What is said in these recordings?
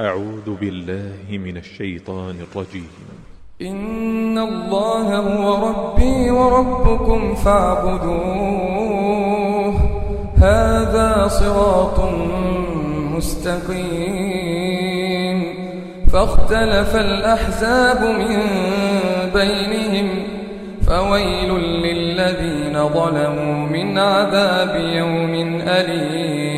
أعوذ بالله من الشيطان الرجيم. إن الله هو ربي وربكم فاعبدوه. هذا صراط مستقيم. فاختلف الأحزاب من بينهم. فويل للذين ظلموا من عذاب يوم أليم.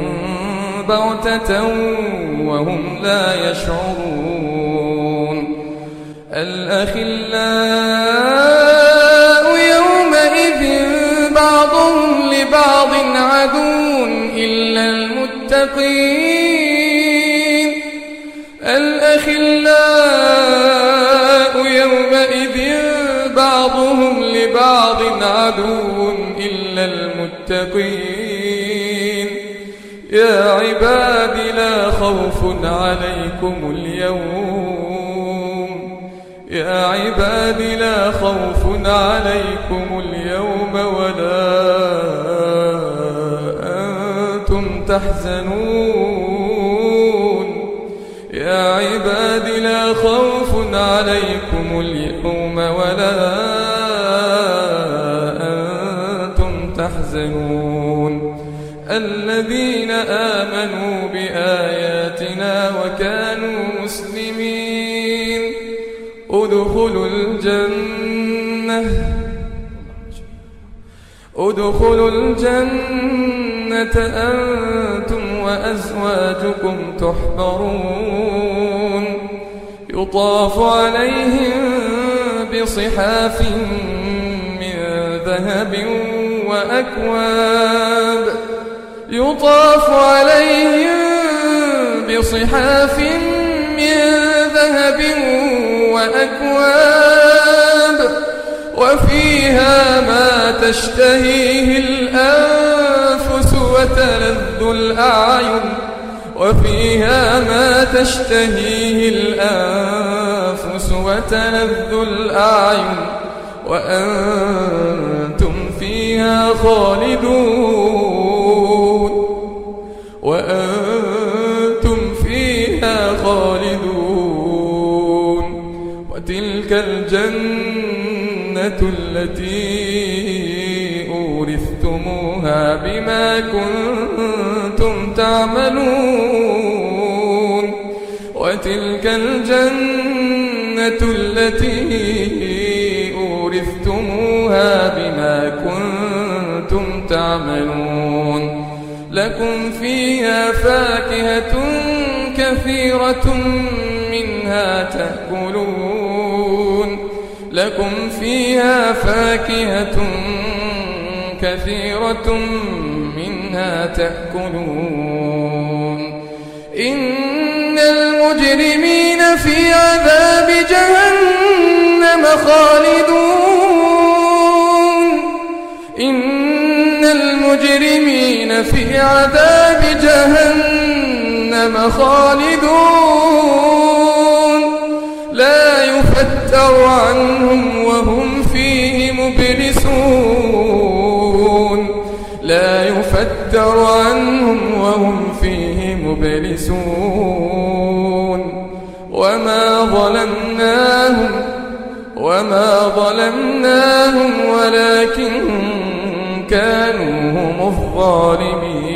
بغتة وهم لا يشعرون الأخلاء يومئذ بعضهم لبعض عدو إلا المتقين الأخلاء يومئذ بعضهم لبعض عدو إلا المتقين يا عباد لا خوف عليكم اليوم. يا عباد لا خوف عليكم اليوم ولا أنتم تحزنون. يا عباد لا خوف عليكم اليوم ولا أنتم الذين آمنوا بآياتنا وكانوا مسلمين. ادخلوا الجنة. ادخلوا الجنة أنتم وأزواجكم تحبرون. يطاف عليهم بصحاف من ذهب وأكواب. يطاف عليهم بصحاف من ذهب وأكواب وفيها ما تشتهيه الأنفس وتلذ الأعين وفيها ما تشتهيه الأنفس وتلذ الأعين وأنتم فيها خالدون الجنة التي أورثتموها بما كنتم تعملون وتلك الجنة التي أورثتموها بما كنتم تعملون لكم فيها فاكهة كثيرة منها تأكلون لكم فيها فاكهة كثيرة منها تأكلون. إن المجرمين في عذاب جهنم خالدون. إن المجرمين في عذاب جهنم خالدون. لا يفتر عنهم يفتر عنهم وهم فيه مبلسون. وما ظلمناهم وما ظلمناهم ولكن كانوا هم الظالمين.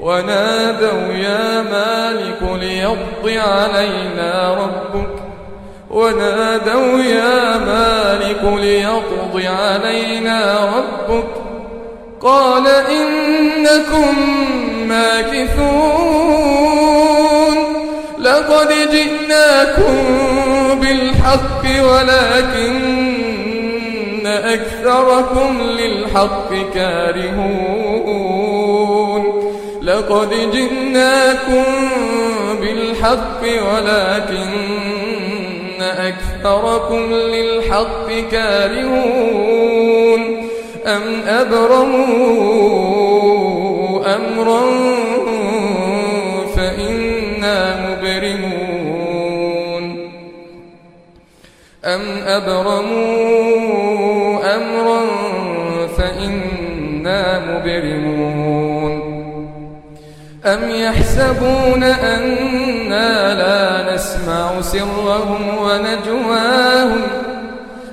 ونادوا يا مالك ليقض علينا ربك. ونادوا يا مالك ليقض علينا ربك. قال إنكم ماكثون لقد جئناكم بالحق ولكن أكثركم للحق كارهون لقد جئناكم بالحق ولكن أكثركم للحق كارهون أم أبرموا أمرا فإنا مبرمون أم أبرموا أمرا فإنا مبرمون أم يحسبون أنا لا نسمع سرهم ونجواهم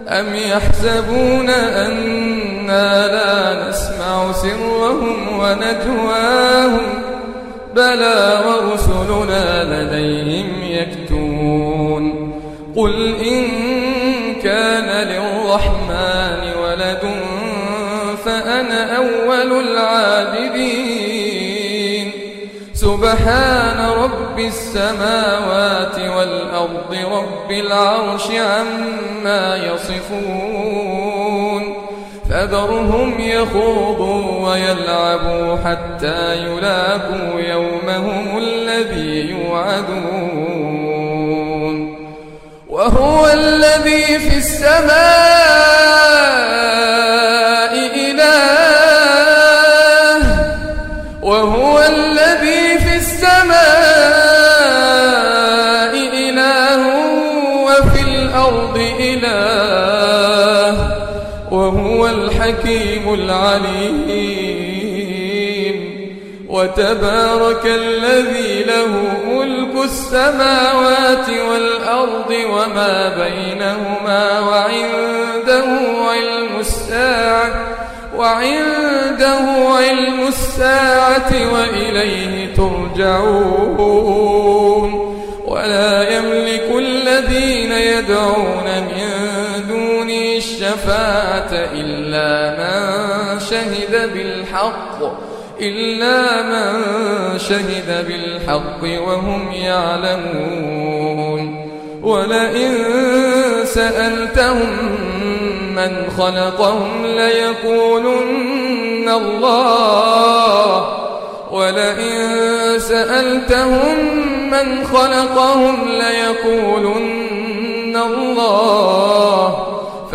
أم يحسبون لا نسمع سرهم ونجواهم بلى ورسلنا لديهم يكتون قل إن كان للرحمن ولد فأنا أول العابدين. سبحان رب السماوات والأرض رب العرش عما يصفون. فذرهم يخوضوا ويلعبوا حتى يلاقوا يومهم الذي يوعدون. وهو الذي في السماء إله. وهو الذي في السماء العليم وتبارك الذي له ملك السماوات والأرض وما بينهما وعنده علم الساعة وعنده علم الساعة وإليه ترجعون. ولا يملك الذين يدعون من الشفاعة إلا من شهد بالحق إلا من شهد بالحق وهم يعلمون. ولئن سألتهم من خلقهم ليقولن الله. ولئن سألتهم من خلقهم ليقولن الله.